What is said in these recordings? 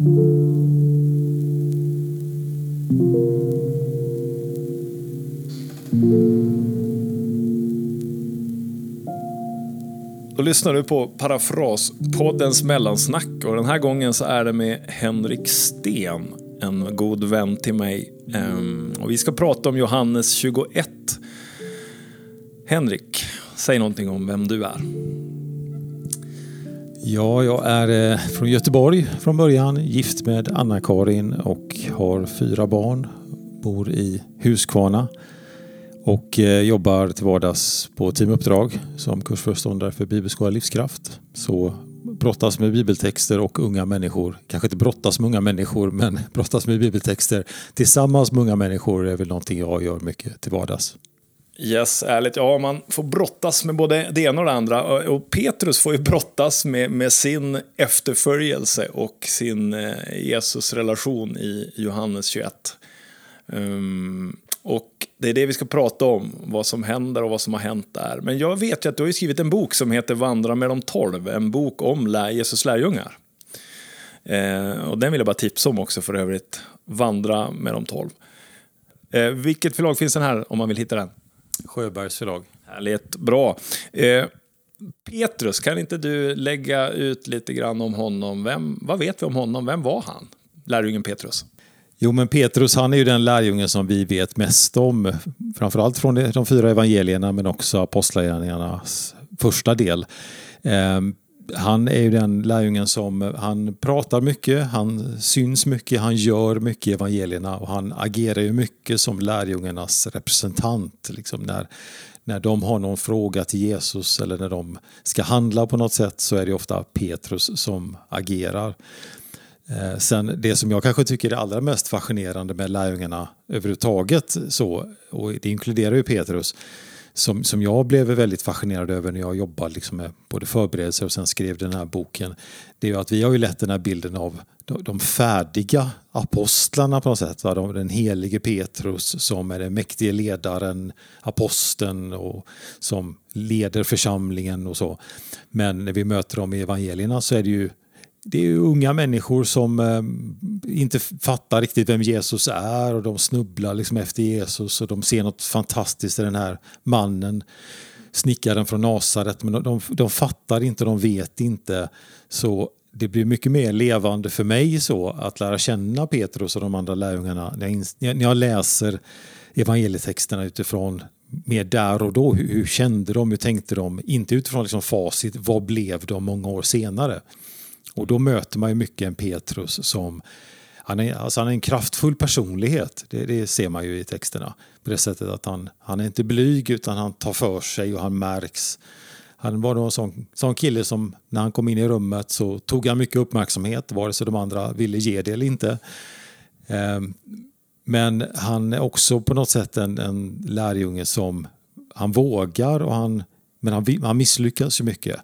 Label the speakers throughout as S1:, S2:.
S1: Då lyssnar du på Parafraspoddens mellansnack och den här gången så är det med Henrik Sten, en god vän till mig. Ehm, och vi ska prata om Johannes 21. Henrik, säg någonting om vem du är.
S2: Ja, jag är eh, från Göteborg från början, gift med Anna-Karin och har fyra barn. Bor i Huskvarna och eh, jobbar till vardags på teamuppdrag som kursföreståndare för Bibelskola Livskraft. Så brottas med bibeltexter och unga människor. Kanske inte brottas med unga människor, men brottas med bibeltexter tillsammans med unga människor är väl någonting jag gör mycket till vardags.
S1: Yes, ärligt. Ja, man får brottas med både det ena och det andra. Och Petrus får ju brottas med, med sin efterföljelse och sin eh, Jesusrelation i Johannes 21. Um, ehm, och det är det vi ska prata om, vad som händer och vad som har hänt där. Men jag vet ju att du har skrivit en bok som heter Vandra med de tolv, en bok om Jesus lärjungar. Eh, och den vill jag bara tipsa om också för övrigt, Vandra med de tolv. Eh, vilket förlag finns den här om man vill hitta den?
S2: Sjöbergs förlag.
S1: Härligt, bra. Eh, Petrus, kan inte du lägga ut lite grann om honom? Vem, vad vet vi om honom? Vem var han? Lärjungen Petrus.
S2: Jo, men Petrus han är ju den lärjungen som vi vet mest om. Framförallt från de fyra evangelierna men också apostlagärningarnas första del. Han är ju den lärjungen som eh, han pratar mycket, han syns mycket, han gör mycket i evangelierna och han agerar ju mycket som lärjungarnas representant. Liksom när, när de har någon fråga till Jesus eller när de ska handla på något sätt så är det ofta Petrus som agerar. Eh, sen det som jag kanske tycker är allra mest fascinerande med lärjungarna överhuvudtaget, så, och det inkluderar ju Petrus, som, som jag blev väldigt fascinerad över när jag jobbade liksom med både förberedelser och sen skrev den här boken, det är ju att vi har ju lätt den här bilden av de, färdiga apostlarna på något sätt. Va? Den helige Petrus som är den mäktige ledaren, aposteln och som leder församlingen och så. Men när vi möter dem i evangelierna så är det ju det är unga människor som eh, inte fattar riktigt vem Jesus är och de snubblar liksom efter Jesus och de ser något fantastiskt i den här mannen, snickaren från Nasaret, men de, de, fattar inte, de vet inte. Så det blir mycket mer levande för mig så att lära känna Petrus och de andra lärjungarna när jag, när jag läser evangelietexterna utifrån mer där och då. Hur, hur, kände de? Hur tänkte de? Inte utifrån liksom facit. Vad blev de många år senare? Och då möter man ju mycket en Petrus som han är, alltså han är en kraftfull personlighet, det, det, ser man ju i texterna. På det sättet att han, han är inte blyg utan han tar för sig och han märks. Han var en sån, sån kille som när han kom in i rummet så tog han mycket uppmärksamhet, vare sig de andra ville ge det eller inte. Ehm, men han är också på något sätt en, en lärjunge som han vågar, och han, men han, han misslyckas ju mycket.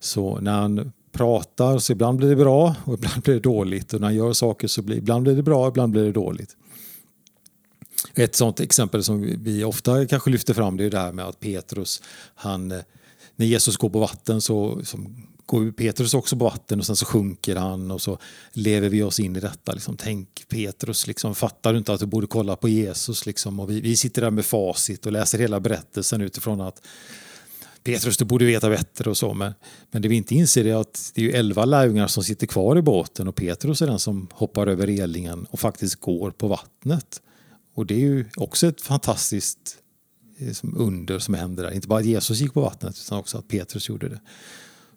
S2: Så när han pratar så ibland blir det bra och ibland blir det dåligt. Och när han gör saker så blir ibland blir det bra och ibland blir det dåligt. Ett sånt exempel som vi ofta kanske lyfter fram det är det här med att Petrus, han, när Jesus går på vatten så går Petrus också på vatten och sen så sjunker han och så lever vi oss in i detta. Liksom, tänk Petrus, liksom, fattar du inte att du borde kolla på Jesus? Liksom, och vi, vi sitter där med facit och läser hela berättelsen utifrån att Petrus, du borde veta bättre och så. Men, men det vi inte inser är att det är elva lärjungar som sitter kvar i båten och Petrus är den som hoppar över relingen och faktiskt går på vattnet. Och det är ju också ett fantastiskt liksom, under som händer där. Inte bara att Jesus gick på vattnet utan också att Petrus gjorde det.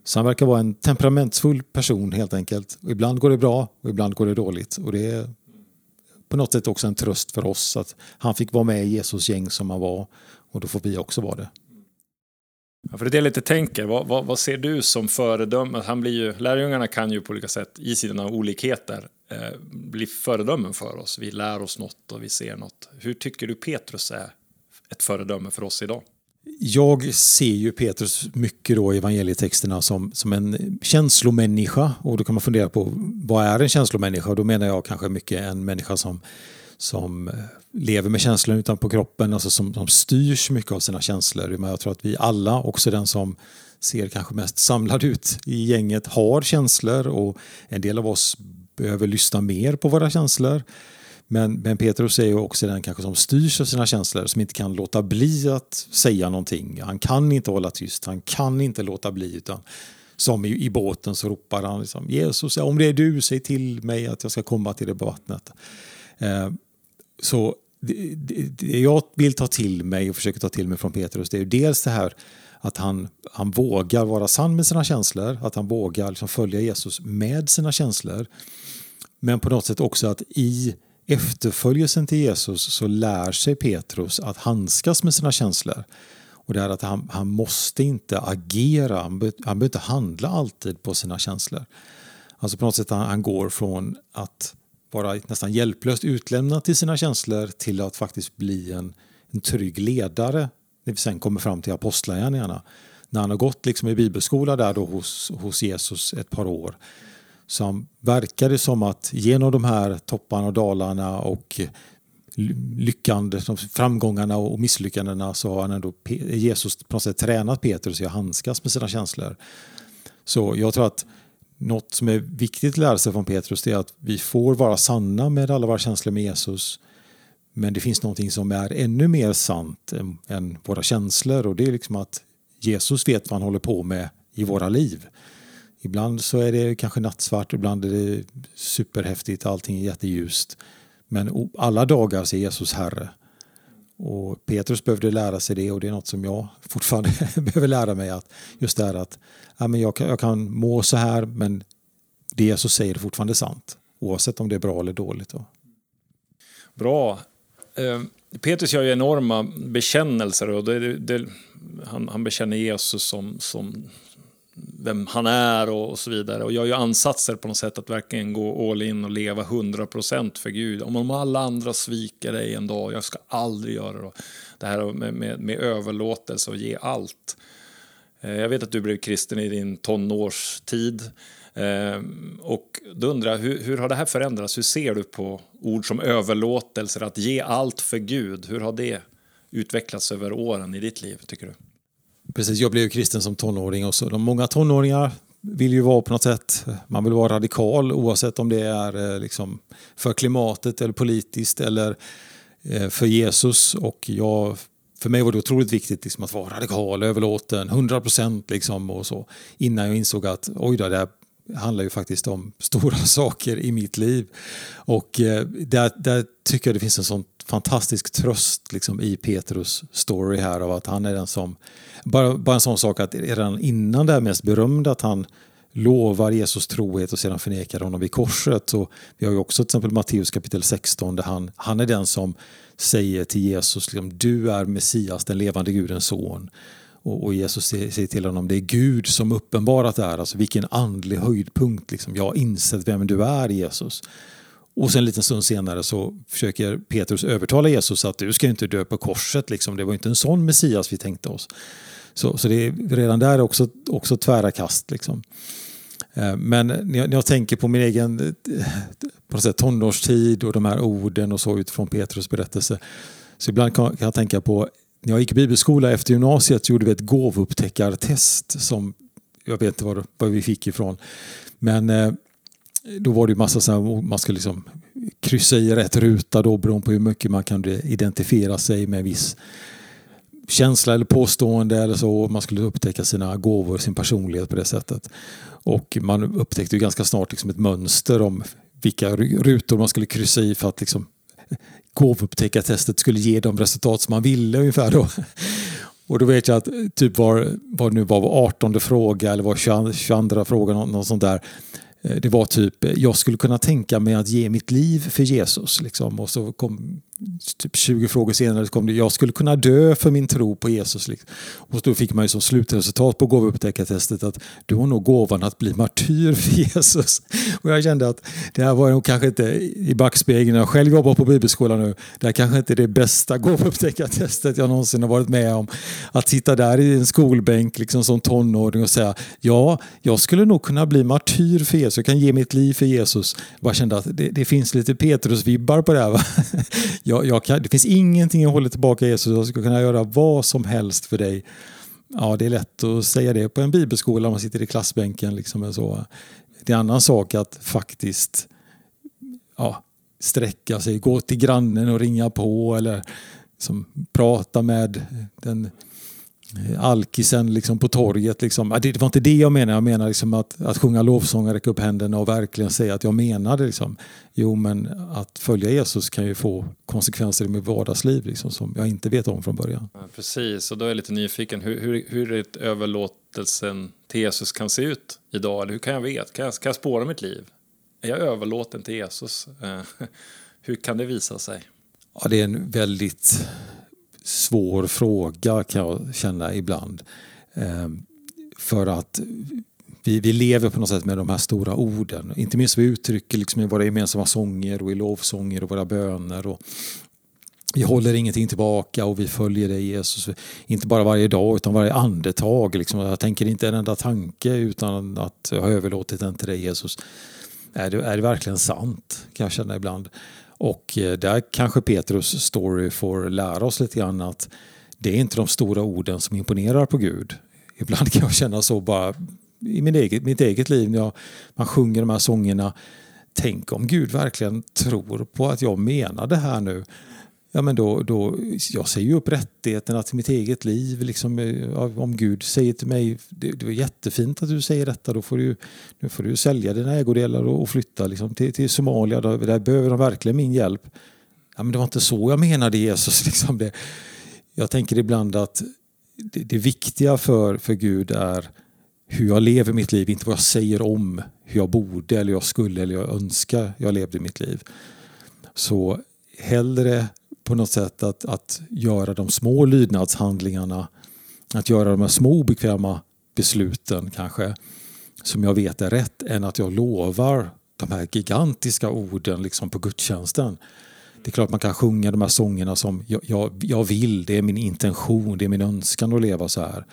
S2: Så han verkar vara en temperamentsfull person helt enkelt. Och ibland går det bra och ibland går det dåligt. Och det är på något sätt också en tröst för oss att han fick vara med i Jesus gäng som han var och då får vi också vara det.
S1: Ja, för det är det jag lite tänker. Vad, vad, vad, ser du som föredöme? Alltså, han blir ju, lärjungarna kan ju på olika sätt i sina olikheter eh, bli föredömen för oss. Vi lär oss något och vi ser något. Hur tycker du Petrus är ett föredöme för oss idag?
S2: Jag ser ju Petrus mycket då i evangelietexterna som, som en känslomänniska. Och då kan man fundera på vad är en känslomänniska? Och då menar jag kanske mycket en människa som som eh, lever med känslor utanpå kroppen, alltså som, som styrs mycket av sina känslor. Men jag tror att vi alla, också den som ser kanske mest samlad ut i gänget, har känslor och en del av oss behöver lyssna mer på våra känslor. Men, men Petrus är ju också den kanske som styrs av sina känslor, som inte kan låta bli att säga någonting. Han kan inte hålla tyst, han kan inte låta bli. utan Som i, i båten så ropar han liksom, Jesus, om det är du, säg till mig att jag ska komma till det vattnet. Eh, så det, det, det, jag vill ta till mig och försöker ta till mig från Petrus, det är ju dels det här att han, han vågar vara sann med sina känslor, att han vågar liksom följa Jesus med sina känslor. Men på något sätt också att i efterföljelsen till Jesus så lär sig Petrus att handskas med sina känslor. Och det är att han, han måste inte agera, han, be, han behöver inte handla alltid på sina känslor. Alltså på något sätt han, han går från att vara nästan hjälplöst utlämnad till sina känslor till att faktiskt bli en, en trygg ledare när vi sen kommer fram till apostlagärningarna. När han har gått liksom i bibelskola där då hos, hos Jesus ett par år så verkar det som att genom de här topparna och dalarna och lyckande, framgångarna och misslyckandena så har han ändå Jesus på något sätt tränat Petrus i att handskas med sina känslor. Så jag tror att något som är viktigt att lära sig från Petrus är att vi får vara sanna med alla våra känslor med Jesus. Men det finns någonting som är ännu mer sant än, än våra känslor och det är liksom att Jesus vet vad han håller på med i våra liv. Ibland så är det kanske nattsvart, ibland är det superhäftigt, allting är jätteljust. Men alla dagar så är Jesus Herre. Och Petrus behövde lära sig det och det är något som jag fortfarande behöver lära mig. att Just det här att ja, men jag, kan, jag kan må så här men det Jesus säger är fortfarande sant. Oavsett om det är bra eller dåligt. Då.
S1: Bra. Ehm, Petrus gör ju enorma bekännelser. Och det, det, han, han bekänner Jesus som, som vem han är och, och, så vidare. Och gör ju ansatser på något sätt att verkligen gå all in och leva 100% för Gud. Om, om alla andra sviker dig en dag, jag ska aldrig göra det. Det här med, med, med överlåtelse och ge allt. Eh, jag vet att du blev kristen i din tonårstid. Eh, och då undrar jag, hur, hur har det här förändrats? Hur ser du på ord som överlåtelser, att ge allt för Gud? Hur har det utvecklats över åren i ditt liv, tycker du?
S2: Precis, jag blev ju kristen som tonåring och så de många tonåringar vill ju vara på något sätt, man vill vara radikal oavsett om det är eh, liksom för klimatet eller politiskt eller eh, för Jesus. Och jag, för mig var det otroligt viktigt liksom att vara radikal, överlåten, 100 procent liksom och så. Innan jag insåg att oj då, det här handlar ju faktiskt om stora saker i mitt liv. Och eh, där, där tycker jag det finns en sån fantastisk tröst liksom, i Petrus story här av att han är den som bara, bara en sån sak att redan innan det är mest berömda att han lovar Jesus trohet och sedan förnekar honom vid korset. Så vi har ju också till exempel Matteus kapitel 16 där han, han är den som säger till Jesus liksom, du är Messias, den levande Gudens son. Och, och Jesus säger till honom det är Gud som uppenbarat det här. Alltså vilken andlig höjdpunkt. Liksom. Jag har insett vem du är Jesus. Och sen en liten stund senare så försöker Petrus övertala Jesus att du ska inte dö på korset. Liksom. Det var inte en sån Messias vi tänkte oss. Så, så det är redan där också, också tvära kast. Liksom. Eh, men när jag, när jag, tänker på min egen eh, på något sätt, tonårstid och de här orden och så utifrån Petrus berättelse. Så ibland kan jag tänka på när jag gick i bibelskola efter gymnasiet så gjorde vi ett gåvupptäckartest som jag vet inte var, var vi fick ifrån. Men eh, då var det ju massa så här, man skulle liksom kryssa i rätt ruta då beroende på hur mycket man kunde identifiera sig med en viss känsla eller påstående eller så. Man skulle upptäcka sina gåvor, sin personlighet på det sättet. Och man upptäckte ju ganska snart liksom ett mönster om vilka rutor man skulle kryssa i för att liksom gåvupptäckartestet skulle ge de resultat som man ville ungefär då. Och då vet jag att typ var, var nu var 18 fråga eller var 22 fråga, något, något sånt där. Eh, det var typ, eh, jag skulle kunna tänka mig att ge mitt liv för Jesus. Liksom. Och så kom typ 20 frågor senare kom det, jag skulle kunna dö för min tro på Jesus. Liksom. Och då fick man ju som slutresultat på gåvoupptäckartestet att du har nog gåvan att bli martyr för Jesus. Och jag kände att det här var nog kanske inte i backspegeln, när jag själv jobbar på bibelskolan nu, det här kanske inte är det bästa gåvoupptäckartestet jag någonsin har varit med om. Att sitta där i en skolbänk liksom som tonåring och säga ja, jag skulle nog kunna bli martyr för Jesus, jag kan ge mitt liv för Jesus. Jag bara kände att det, det finns lite Petrus-vibbar på det här. Va? jag, jag kan, det finns ingenting jag håller tillbaka Jesus, jag ska kunna göra vad som helst för dig. Ja, det är lätt att säga det på en bibelskola om man sitter i klassbänken. Liksom så. Det är en annan sak att faktiskt ja, sträcka sig, gå till grannen och ringa på eller liksom, prata med den alkisen liksom på torget. Liksom. Det var inte det jag menade. Jag menar liksom att, att sjunga lovsånger, räcka upp händerna och verkligen säga att jag menade. Liksom. Jo, men att följa Jesus kan ju få konsekvenser i mitt vardagsliv liksom, som jag inte vet om från början.
S1: Ja, precis, och då är jag lite nyfiken. Hur, hur, hur är överlåtelsen till Jesus kan se ut idag? Eller hur kan jag veta? Kan jag, kan jag spåra mitt liv? Är jag överlåten till Jesus? hur kan det visa sig?
S2: Ja, det är en väldigt svår fråga kan jag känna ibland. Ehm, för att vi, vi lever på något sätt med de här stora orden. Inte minst vi uttrycker liksom i våra gemensamma sånger och i lovsånger och våra böner. Och vi håller ingenting tillbaka och vi följer dig Jesus. Inte bara varje dag utan varje andetag. Liksom. Jag tänker inte en enda tanke utan att jag har överlåtit den till dig Jesus. Är det, är det verkligen sant? Kan jag känna ibland. Och eh, där kanske Petrus story får lära oss lite grann att det är inte de stora orden som imponerar på Gud. Ibland kan jag känna så bara i min eget, mitt eget liv när jag, man sjunger de här sångerna. Tänk om Gud verkligen tror på att jag menar det här nu ja men då, då, jag säger ju upp rättigheterna till mitt eget liv. Liksom, eh, om Gud säger till mig, det, det var jättefint att du säger detta, då får du, nu får du sälja dina ägodelar och, och flytta liksom, till, till Somalia, där, där behöver de verkligen min hjälp. Ja, men det var inte så jag menade Jesus. Liksom det. Jag tänker ibland att det, det viktiga för, för Gud är hur jag lever mitt liv, inte vad jag säger om hur jag borde eller jag skulle eller jag önskar jag levde mitt liv. Så hellre på något sätt att, att göra de små lydnadshandlingarna, att göra de här små obekväma besluten kanske, som jag vet är rätt, än att jag lovar de här gigantiska orden liksom på gudstjänsten. Det är klart man kan sjunga de här sångerna som jag, jag, jag vill, det är min intention, det är min önskan att leva så här.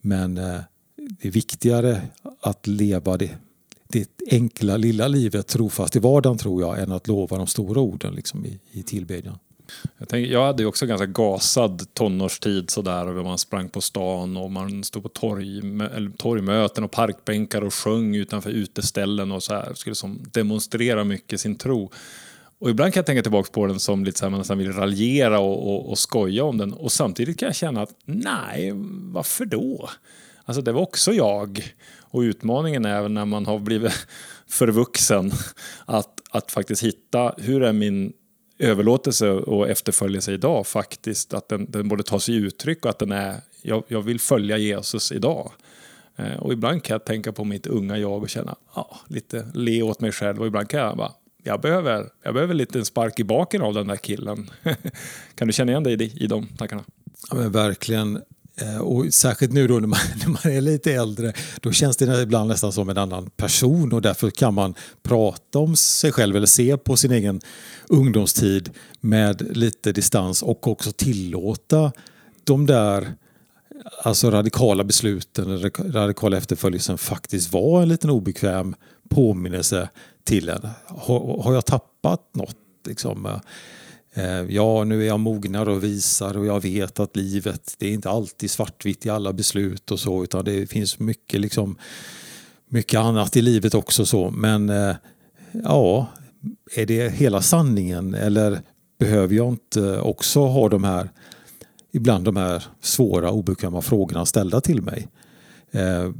S2: Men eh, det är viktigare att leva det, det enkla lilla livet trofast i vardagen tror jag än att lova de stora orden liksom, i, i tillbedjan.
S1: Jag, tänker, jag hade ju också ganska gasad tonårstid sådär. Man sprang på stan och man stod på torg, eller torgmöten och parkbänkar och sjöng utanför uteställen och så här. Skulle som demonstrera mycket sin tro. Och ibland kan jag tänka tillbaka på den som lite så här, man nästan vill raljera och, och, och skoja om den. Och samtidigt kan jag känna att nej, varför då? Alltså det var också jag. Och utmaningen är när man har blivit förvuxen att, att faktiskt hitta hur är min överlåtelse och efterföljelse idag faktiskt, att den, den både tar sig uttryck och att den är, jag, jag vill följa Jesus idag. Eh, och ibland kan jag tänka på mitt unga jag och känna, ja, lite le åt mig själv och ibland kan jag bara, jag behöver, jag behöver lite en spark i baken av den där killen. kan du känna igen dig i, i de tankarna?
S2: Ja, men verkligen. Eh, och särskilt nu då när man, när man är lite äldre, då känns det ibland nästan som en annan person och därför kan man prata om sig själv eller se på sin egen ungdomstid med lite distans och också tillåta de där alltså radikala besluten, radikala efterföljelsen faktiskt var en liten obekväm påminnelse till en. Har, har jag tappat något? Liksom? Eh, ja, nu är jag mognare och visar och jag vet att livet, det är inte alltid svartvitt i alla beslut och så, utan det finns mycket, liksom, mycket annat i livet också. så. Men eh, ja, är det hela sanningen eller behöver jag inte också ha de här, ibland de här svåra obekväma frågorna ställda till mig? Eh,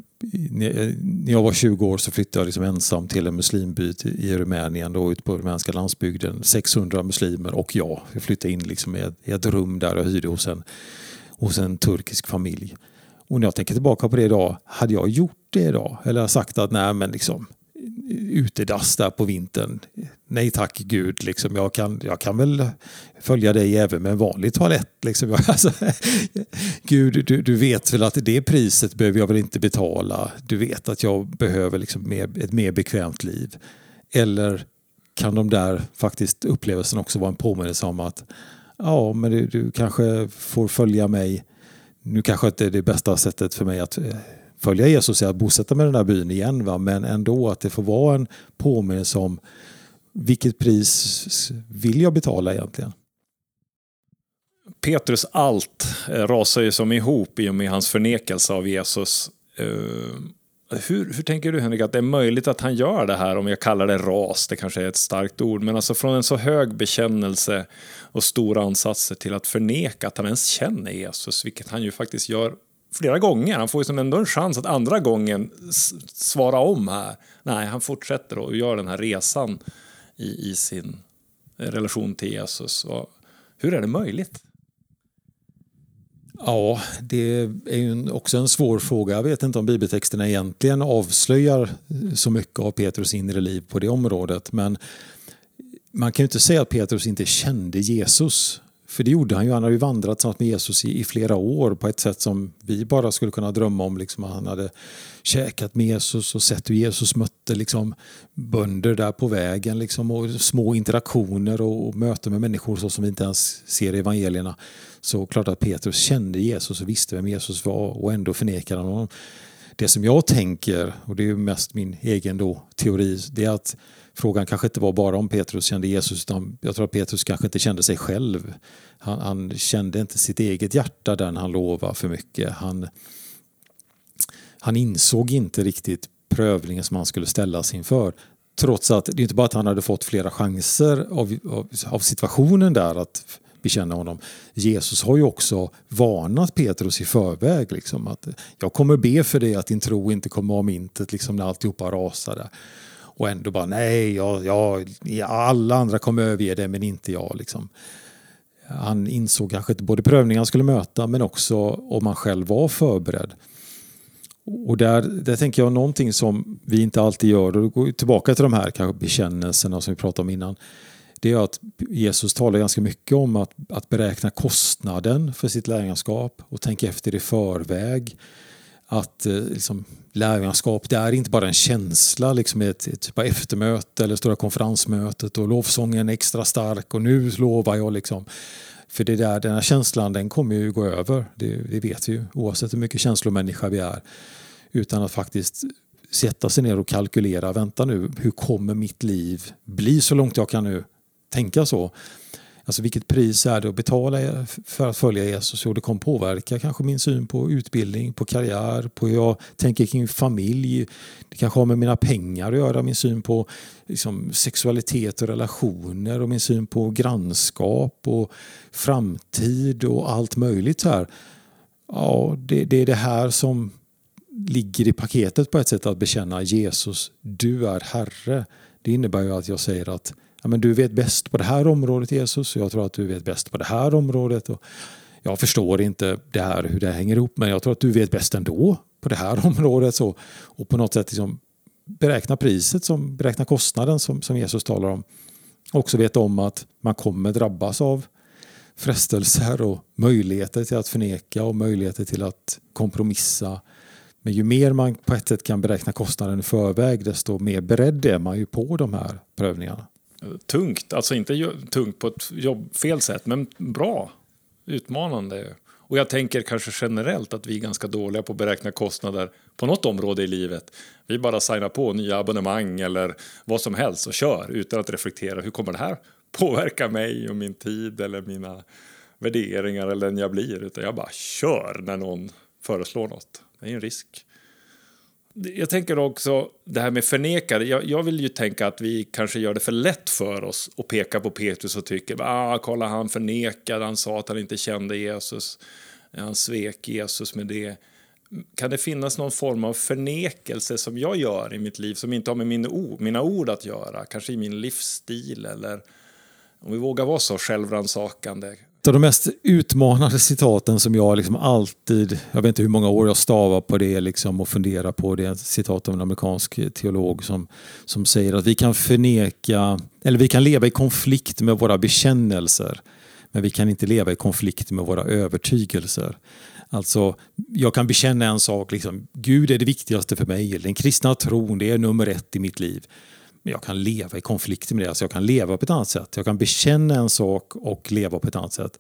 S2: när jag var 20 år så flyttade jag liksom ensam till en muslimby i Rumänien, då ute på rumänska landsbygden. 600 muslimer och jag. Jag flyttade in liksom i ett rum där och hyrde hos en, hos en turkisk familj. Och när jag tänker tillbaka på det idag, hade jag gjort det idag? Eller sagt att nej men liksom utedass där på vintern. Nej tack Gud, liksom, jag, kan, jag kan väl följa dig även med en vanlig toalett. Liksom. Alltså, Gud, du, du vet väl att det priset behöver jag väl inte betala. Du vet att jag behöver liksom mer, ett mer bekvämt liv. Eller kan de där faktiskt upplevelsen också vara en påminnelse om att ja, men du, du kanske får följa mig. Nu kanske inte är det bästa sättet för mig att eh, följa Jesus är att bosätta mig i den här byn igen. Va? Men ändå att det får vara en påminnelse om vilket pris vill jag betala egentligen?
S1: Petrus allt eh, rasar ju som ihop i och med hans förnekelse av Jesus. Eh, hur, hur tänker du Henrik att det är möjligt att han gör det här, om jag kallar det ras, det kanske är ett starkt ord, men alltså från en så hög bekännelse och stora ansatser till att förneka att han ens känner Jesus, vilket han ju faktiskt gör flera gånger. Han får ju som ändå en chans att andra gången svara om här. Nej, han fortsätter och gör den här resan i, i sin relation till Jesus. Och hur är det möjligt?
S2: Ja, det är ju också en svår fråga. Jag vet inte om bibeltexterna egentligen avslöjar så mycket av Petrus inre liv på det området. Men man kan ju inte säga att Petrus inte kände Jesus. För det gjorde han ju. Han hade ju vandrat tillsammans med Jesus i, i, flera år på ett sätt som vi bara skulle kunna drömma om. Liksom, han hade käkat med Jesus och sett hur Jesus mötte liksom, bönder där på vägen. Liksom, och små interaktioner och, och möten med människor så som vi inte ens ser i evangelierna. Så klart att Petrus kände Jesus och visste vem Jesus var och ändå förnekade han honom. Det som jag tänker, och det är mest min egen då, teori, det är att frågan kanske inte var bara om Petrus kände Jesus utan jag tror att Petrus kanske inte kände sig själv. Han, han kände inte sitt eget hjärta där han lovade för mycket. Han, han insåg inte riktigt prövningen som han skulle ställas inför. Trots att det är inte bara att han hade fått flera chanser av, av, av situationen där att bekänna honom. Jesus har ju också varnat Petrus i förväg. Liksom, att jag kommer be för dig att din tro inte kommer om intet liksom, när alltihopa rasar. Och ändå bara nej, jag, jag, alla andra kommer överge det men inte jag. Liksom. Han insåg kanske inte både prövningen han skulle möta men också om han själv var förberedd. Och där, där tänker jag någonting som vi inte alltid gör, och då går vi tillbaka till de här kanske bekännelserna som vi pratade om innan. Det är att Jesus talar ganska mycket om att, att beräkna kostnaden för sitt lärjungaskap och tänka efter i förväg att eh, liksom, lärjungaskap det är inte bara en känsla, liksom ett, ett typ eftermöte eller stora konferensmötet och lovsången är extra stark och nu lovar jag. Liksom. För det där, den här känslan den kommer ju gå över, det, det vet vi ju oavsett hur mycket känslomänniska vi är. Utan att faktiskt sätta sig ner och kalkylera, vänta nu, hur kommer mitt liv bli så långt jag kan nu tänka så? Alltså vilket pris är det att betala för att följa Jesus? Och det kommer påverka kanske min syn på utbildning, på karriär, på hur jag tänker kring familj. Det kanske har med mina pengar att göra, min syn på liksom, sexualitet och relationer och min syn på grannskap och framtid och allt möjligt. Så här. Ja, det, det är det här som ligger i paketet på ett sätt att bekänna Jesus, du är Herre. Det innebär ju att jag säger att ja, men du vet bäst på det här området Jesus, jag tror att du vet bäst på det här området. Och jag förstår inte det här, hur det hänger ihop men jag tror att du vet bäst ändå på det här området. Så, och på något sätt liksom beräkna priset, som, beräkna kostnaden som, som Jesus talar om. Också veta om att man kommer drabbas av frestelser och möjligheter till att förneka och möjligheter till att kompromissa. Men ju mer man på ett sätt kan beräkna kostnaden i förväg desto mer beredd är man ju på de här prövningarna
S1: tungt. Alltså inte tungt på ett jobb, fel sätt, men bra. Utmanande. Och jag tänker kanske generellt att vi är ganska dåliga på att beräkna kostnader på något område i livet. Vi bara signar på nya abonnemang eller vad som helst och kör utan att reflektera. Hur kommer det här påverka mig och min tid eller mina värderingar eller den jag blir? Utan jag bara kör när någon föreslår något. Det är en risk. Jag tänker också det här med förnekare. Jag, jag, vill ju tänka att vi kanske gör det för lätt för oss och peka på Petrus och tycker ah, kolla han förnekade, han sa att han inte kände Jesus. Han svek Jesus med det. Kan det finnas någon form av förnekelse som jag gör i mitt liv som inte har med min ord, mina ord att göra? Kanske i min livsstil eller om vi vågar vara så ett
S2: av de mest utmanande citaten som jag liksom alltid, jag vet inte hur många år jag stavar på det liksom och funderar på det, ett citat av en amerikansk teolog som, som säger att vi kan förneka, eller vi kan leva i konflikt med våra bekännelser, men vi kan inte leva i konflikt med våra övertygelser. Alltså, jag kan bekänna en sak, liksom, Gud är det viktigaste för mig, den kristna tron det är nummer ett i mitt liv. Men jag kan leva i konflikt med det. Alltså jag kan leva på ett annat sätt. Jag kan bekänna en sak och leva på ett annat sätt.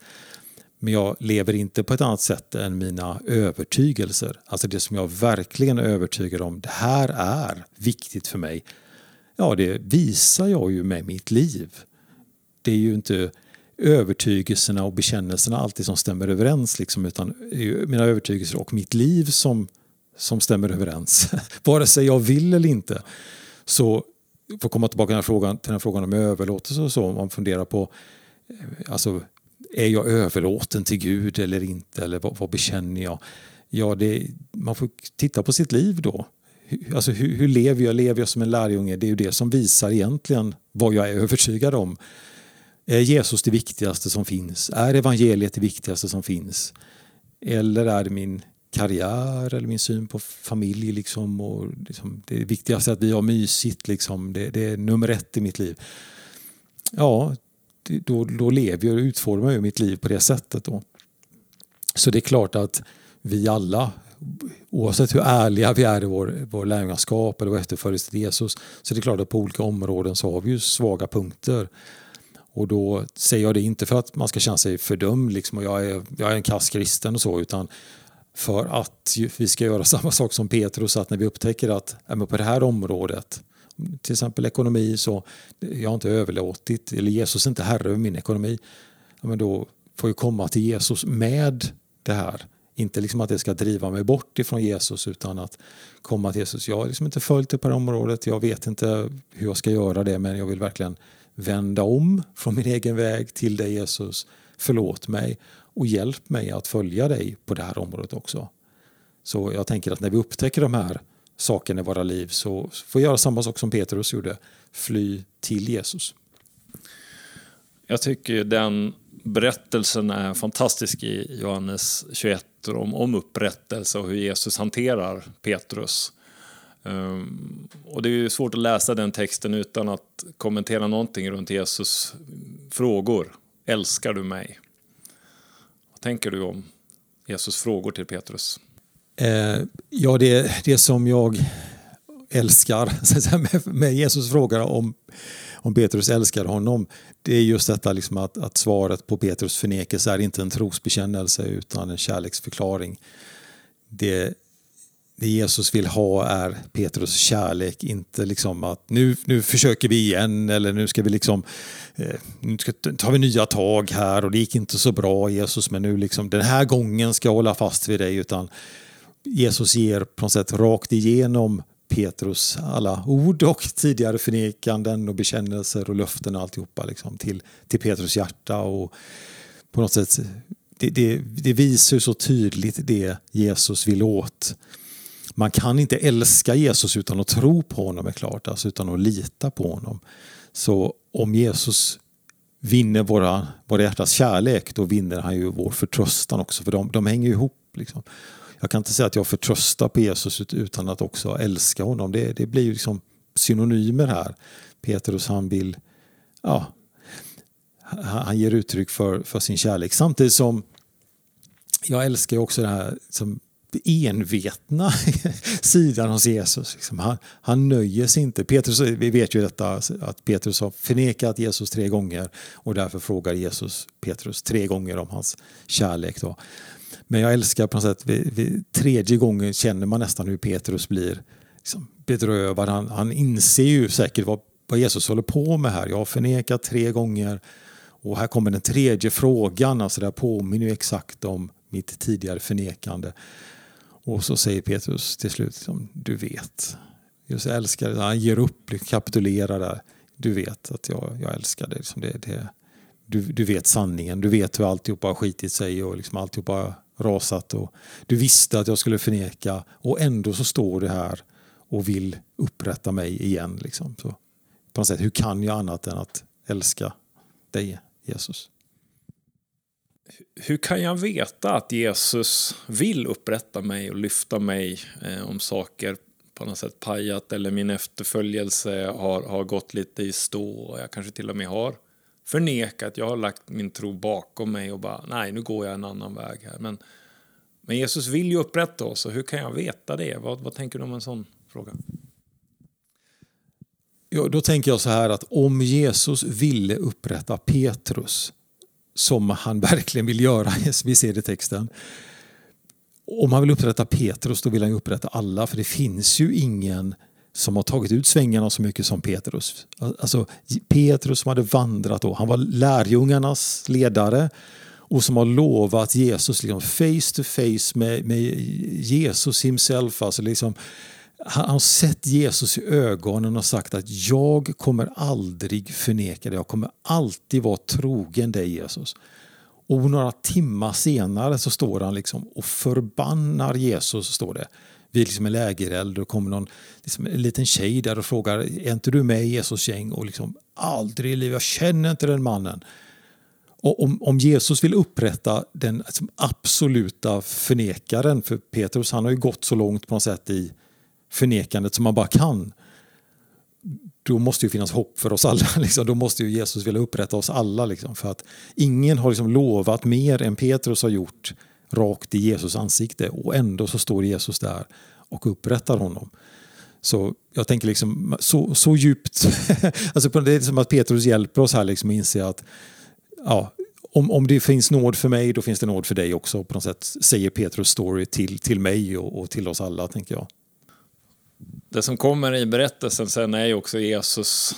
S2: Men jag lever inte på ett annat sätt än mina övertygelser. Alltså det som jag verkligen är övertygad om. Det här är viktigt för mig. Ja, det visar jag ju med mitt liv. Det är ju inte övertygelserna och bekännelserna alltid som stämmer överens. Liksom, utan mina övertygelser och mitt liv som som stämmer överens. Vare sig jag vill eller inte. Så för att komma tillbaka till den här frågan, till den här frågan om överlåtelse och så, om man funderar på eh, alltså, är jag överlåten till Gud eller inte? Eller vad, vad bekänner jag? Ja, det, man får titta på sitt liv då. Alltså, hur, hur, lever jag? Lever jag som en lärjunge? Det är ju det som visar egentligen vad jag är övertygad om. Är Jesus det viktigaste som finns? Är evangeliet det viktigaste som finns? Eller är det min karriär eller min syn på familj? Liksom, och liksom, det viktigaste är att vi har mysigt. Liksom. Det, det, är nummer ett i mitt liv. Ja, då, då lever jag och utformar jag mitt liv på det sättet. Då. Så det är klart att vi alla, oavsett hur ärliga vi är i vår, vår lärjungaskap eller vår efterföljelse till Jesus, så det är klart att på olika områden så har vi ju svaga punkter. Och då säger jag det inte för att man ska känna sig fördömd liksom, och jag är, jag är en kass kristen och så, utan för att vi ska göra samma sak som Petrus, att när vi upptäcker att på det här området, till exempel ekonomi, så jag har inte överlåtit, eller Jesus är inte herre över min ekonomi, men då får jag komma till Jesus med det här. Inte liksom att det ska driva mig bort ifrån Jesus utan att komma till Jesus. Jag har liksom inte följt det på det här området, jag vet inte hur jag ska göra det men jag vill verkligen vända om från min egen väg till dig Jesus. Förlåt mig och hjälp mig att följa dig på det här området också. Så jag tänker att när vi upptäcker de här sakerna i våra liv så får vi göra samma sak som Petrus gjorde. Fly till Jesus.
S1: Jag tycker den berättelsen är fantastisk i Johannes 21 om, om upprättelse och hur Jesus hanterar Petrus. Um, och det är svårt att läsa den texten utan att kommentera någonting runt Jesus frågor. Älskar du mig? Vad tänker du om Jesus frågor till Petrus?
S2: Eh, ja, det, det som jag älskar med, med Jesus frågar om, om Petrus älskar honom, det är just detta liksom att, att svaret på Petrus förnekelse är inte en trosbekännelse utan en kärleksförklaring. Det, det Jesus vill ha är Petrus kärlek, inte liksom att nu, nu försöker vi igen eller nu ska vi liksom eh, nu ska, tar vi nya tag här och det gick inte så bra Jesus men nu liksom den här gången ska jag hålla fast vid dig utan Jesus ger på något sätt rakt igenom Petrus alla ord och tidigare förnekanden och bekännelser och löften och alltihopa liksom till, till Petrus hjärta och på något sätt det, det, det visar så tydligt det Jesus vill åt man kan inte älska Jesus utan att tro på honom är klart, alltså utan att lita på honom. Så om Jesus vinner våra, våra hjärtas kärlek, då vinner han ju vår förtröstan också, för de, de hänger ihop. Liksom. Jag kan inte säga att jag förtröstar på Jesus utan att också älska honom. Det, det blir ju liksom synonymer här. Petrus han vill, ja, han ger uttryck för, för sin kärlek. Samtidigt som jag älskar också det här som envetna sidan hos Jesus. Liksom. Han, han nöjer sig inte. Petrus, vi vet ju detta att Petrus har förnekat Jesus tre gånger och därför frågar Jesus Petrus tre gånger om hans kärlek. Då. Men jag älskar på något sätt, vid, vid tredje gången känner man nästan hur Petrus blir liksom, bedrövad. Han, han inser ju säkert vad, vad Jesus håller på med här. Jag har förnekat tre gånger och här kommer den tredje frågan. Alltså det här påminner ju exakt om mitt tidigare förnekande. Och så säger Petrus till slut, liksom, du vet. Just älskar dig. Han ger upp, liksom, kapitulerar där. Du vet att jag, jag älskar dig. Liksom det, det, du, du vet sanningen, du vet hur alltihopa har skitit sig och liksom alltihopa har rasat. Och du visste att jag skulle förneka och ändå så står du här och vill upprätta mig igen. Liksom. Så, på något sätt, hur kan jag annat än att älska dig, Jesus?
S1: Hur kan jag veta att Jesus vill upprätta mig och lyfta mig eh, om saker på något sätt pajat eller min efterföljelse har, har gått lite i stå och jag kanske till och med har förnekat, jag har lagt min tro bakom mig och bara nej nu går jag en annan väg här. Men, men Jesus vill ju upprätta oss och hur kan jag veta det? Vad, vad tänker du om en sån fråga?
S2: Ja, då tänker jag så här att om Jesus ville upprätta Petrus som han verkligen vill göra. Vi ser det i texten. Om han vill upprätta Petrus då vill han upprätta alla för det finns ju ingen som har tagit ut svängarna så mycket som Petrus. Alltså Petrus som hade vandrat då, han var lärjungarnas ledare och som har lovat Jesus liksom face to face med, med Jesus himself. Alltså liksom, han har sett Jesus i ögonen och sagt att jag kommer aldrig förneka dig, jag kommer alltid vara trogen dig Jesus. Och några timmar senare så står han liksom och förbannar Jesus, står det. Vid liksom en lägereld och kommer någon liksom en liten tjej där och frågar, är inte du med i Jesus gäng? Och liksom, aldrig i livet, jag känner inte den mannen. Och om, om Jesus vill upprätta den liksom, absoluta förnekaren, för Petrus han har ju gått så långt på något sätt i förnekandet som man bara kan. Då måste det finnas hopp för oss alla. Liksom. Då måste ju Jesus vilja upprätta oss alla. Liksom. För att ingen har liksom lovat mer än Petrus har gjort rakt i Jesus ansikte och ändå så står Jesus där och upprättar honom. Så jag tänker liksom så, så djupt, alltså det är som att Petrus hjälper oss här liksom att inse att ja, om, om det finns nåd för mig, då finns det nåd för dig också. På något sätt säger Petrus story till, till mig och, och till oss alla, tänker jag.
S1: Det som kommer i berättelsen sen är ju också Jesus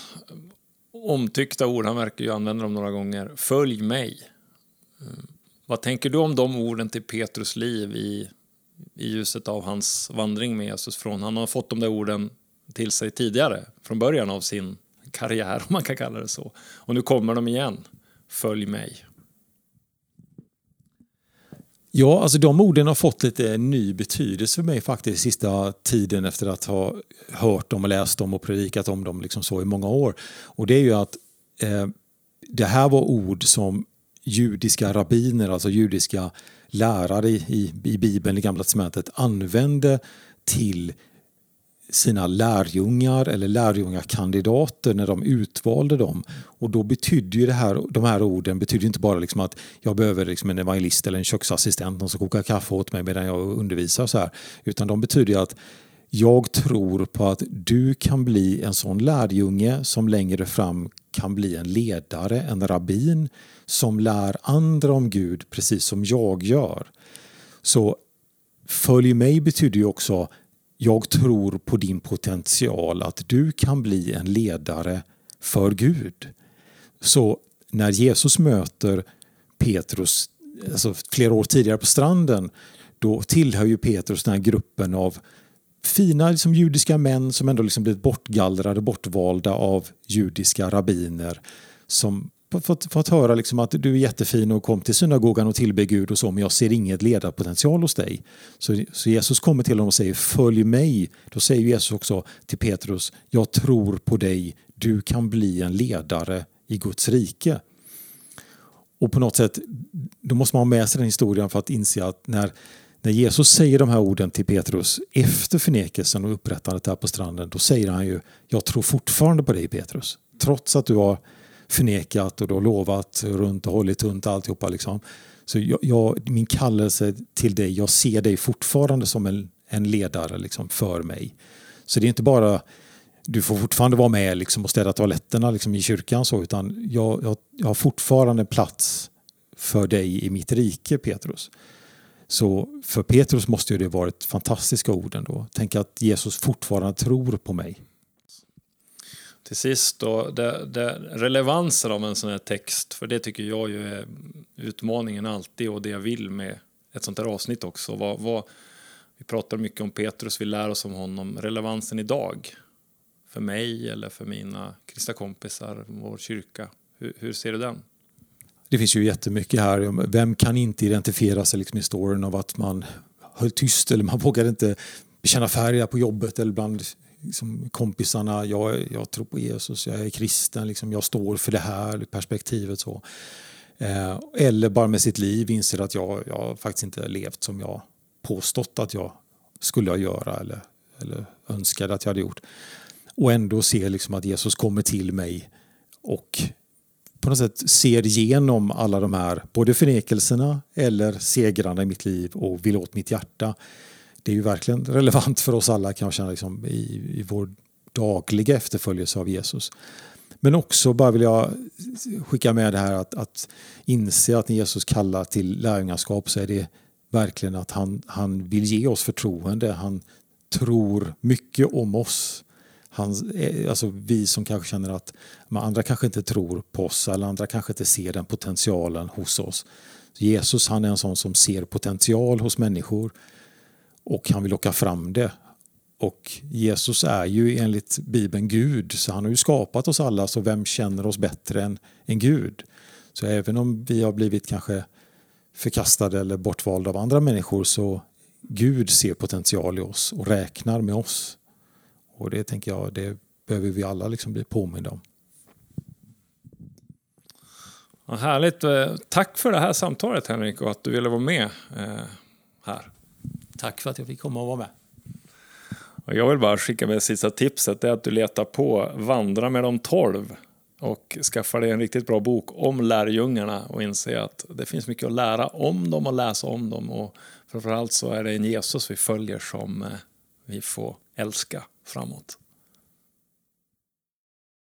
S1: omtyckta ord, han verkar ju använda dem några gånger. Följ mig. Eh, vad tänker du om de orden till Petrus liv i, i ljuset av hans vandring med Jesus från? Han har fått de där orden till sig tidigare, från början av sin karriär, om man kan kalla det så. Och nu kommer de igen. Följ mig.
S2: Ja, alltså de orden har fått lite ny betydelse för mig faktiskt sista tiden efter att ha hört dem och läst dem och predikat om dem liksom så i många år. Och det är ju att eh, det här var ord som judiska rabbiner, alltså judiska lärare i, i, i Bibeln, i Gamla Testamentet, använde till sina lärjungar eller lärjungakandidater när de utvalde dem. Och då betydde ju det här, de här orden betydde inte bara liksom att jag behöver liksom en evangelist eller en köksassistent som kokar kaffe åt mig medan jag undervisar. Så här. Utan de betyder att jag tror på att du kan bli en sån lärjunge som längre fram kan bli en ledare, en rabbin som lär andra om Gud precis som jag gör. Så följ mig betyder ju också jag tror på din potential att du kan bli en ledare för Gud. Så när Jesus möter Petrus alltså flera år tidigare på stranden då tillhör ju Petrus den här gruppen av fina liksom, judiska män som ändå liksom blivit bortgallrade, bortvalda av judiska rabbiner som fått, fått höra liksom att du är jättefin och kom till synagogan och tillbe Gud och så men jag ser inget ledarpotential hos dig. Så, så Jesus kommer till honom och säger följ mig. Då säger Jesus också till Petrus jag tror på dig, du kan bli en ledare i Guds rike. Och på något sätt, då måste man ha med sig den historien för att inse att när, när Jesus säger de här orden till Petrus efter förnekelsen och upprättandet här på stranden, då säger han ju jag tror fortfarande på dig Petrus. Trots att du har förnekat och då lovat runt och hållit tunt alltihopa. Liksom. Så jag, jag, min kallelse till dig, jag ser dig fortfarande som en, en ledare liksom, för mig. Så det är inte bara du får fortfarande vara med liksom, och städa toaletterna liksom, i kyrkan så, utan jag, jag, jag har fortfarande plats för dig i mitt rike Petrus. Så för Petrus måste det varit fantastiska ord ändå. Tänk att Jesus fortfarande tror på mig
S1: till sist då, det, det, relevansen av en sån här text, för det tycker jag ju är utmaningen alltid och det jag vill med ett sånt här avsnitt också. Vad, vad, vi pratar mycket om Petrus, vi lär oss om honom. Relevansen idag, för mig eller för mina kristna kompisar, vår kyrka. Hur, hur ser du den?
S2: Det finns ju jättemycket här. Vem kan inte identifiera sig liksom i storyn av att man höll tyst eller man vågade inte bekänna färg på jobbet eller bland liksom, kompisarna, jag, jag tror på Jesus, jag är kristen, liksom, jag står för det här perspektivet. Så. Eh, eller bara med sitt liv inser att jag, jag faktiskt inte levt som jag påstått att jag skulle göra eller, eller önskade att jag hade gjort. Och ändå se liksom att Jesus kommer till mig och på något sätt ser igenom alla de här, både förnekelserna eller segrarna i mitt liv och vill åt mitt hjärta det är ju verkligen relevant för oss alla kan jag känna liksom, i, i vår dagliga efterföljelse av Jesus. Men också bara vill jag skicka med det här att, att inse att när Jesus kallar till lärjungaskap så är det verkligen att han, han vill ge oss förtroende. Han tror mycket om oss. Han, eh, alltså vi som kanske känner att andra kanske inte tror på oss eller andra kanske inte ser den potentialen hos oss Jesus han är en sån som ser potential hos människor och han vill locka fram det. Och Jesus är ju enligt Bibeln Gud, så han har ju skapat oss alla, så vem känner oss bättre än, än Gud? Så även om vi har blivit kanske förkastade eller bortvalda av andra människor så Gud ser potential i oss och räknar med oss. Och det tänker jag, det behöver vi alla liksom bli påminna om.
S1: Ja, härligt. Eh, tack för det här samtalet Henrik och att du ville vara med eh, här.
S2: Tack för att jag fick komma och vara med.
S1: Och jag vill bara skicka med sista tipset. Det är att du letar på Vandra med de tolv och skaffar dig en riktigt bra bok om lärjungarna och inser att det finns mycket att lära om dem och läsa om dem. Och framförallt så är det en Jesus vi följer som eh, vi får älska framåt.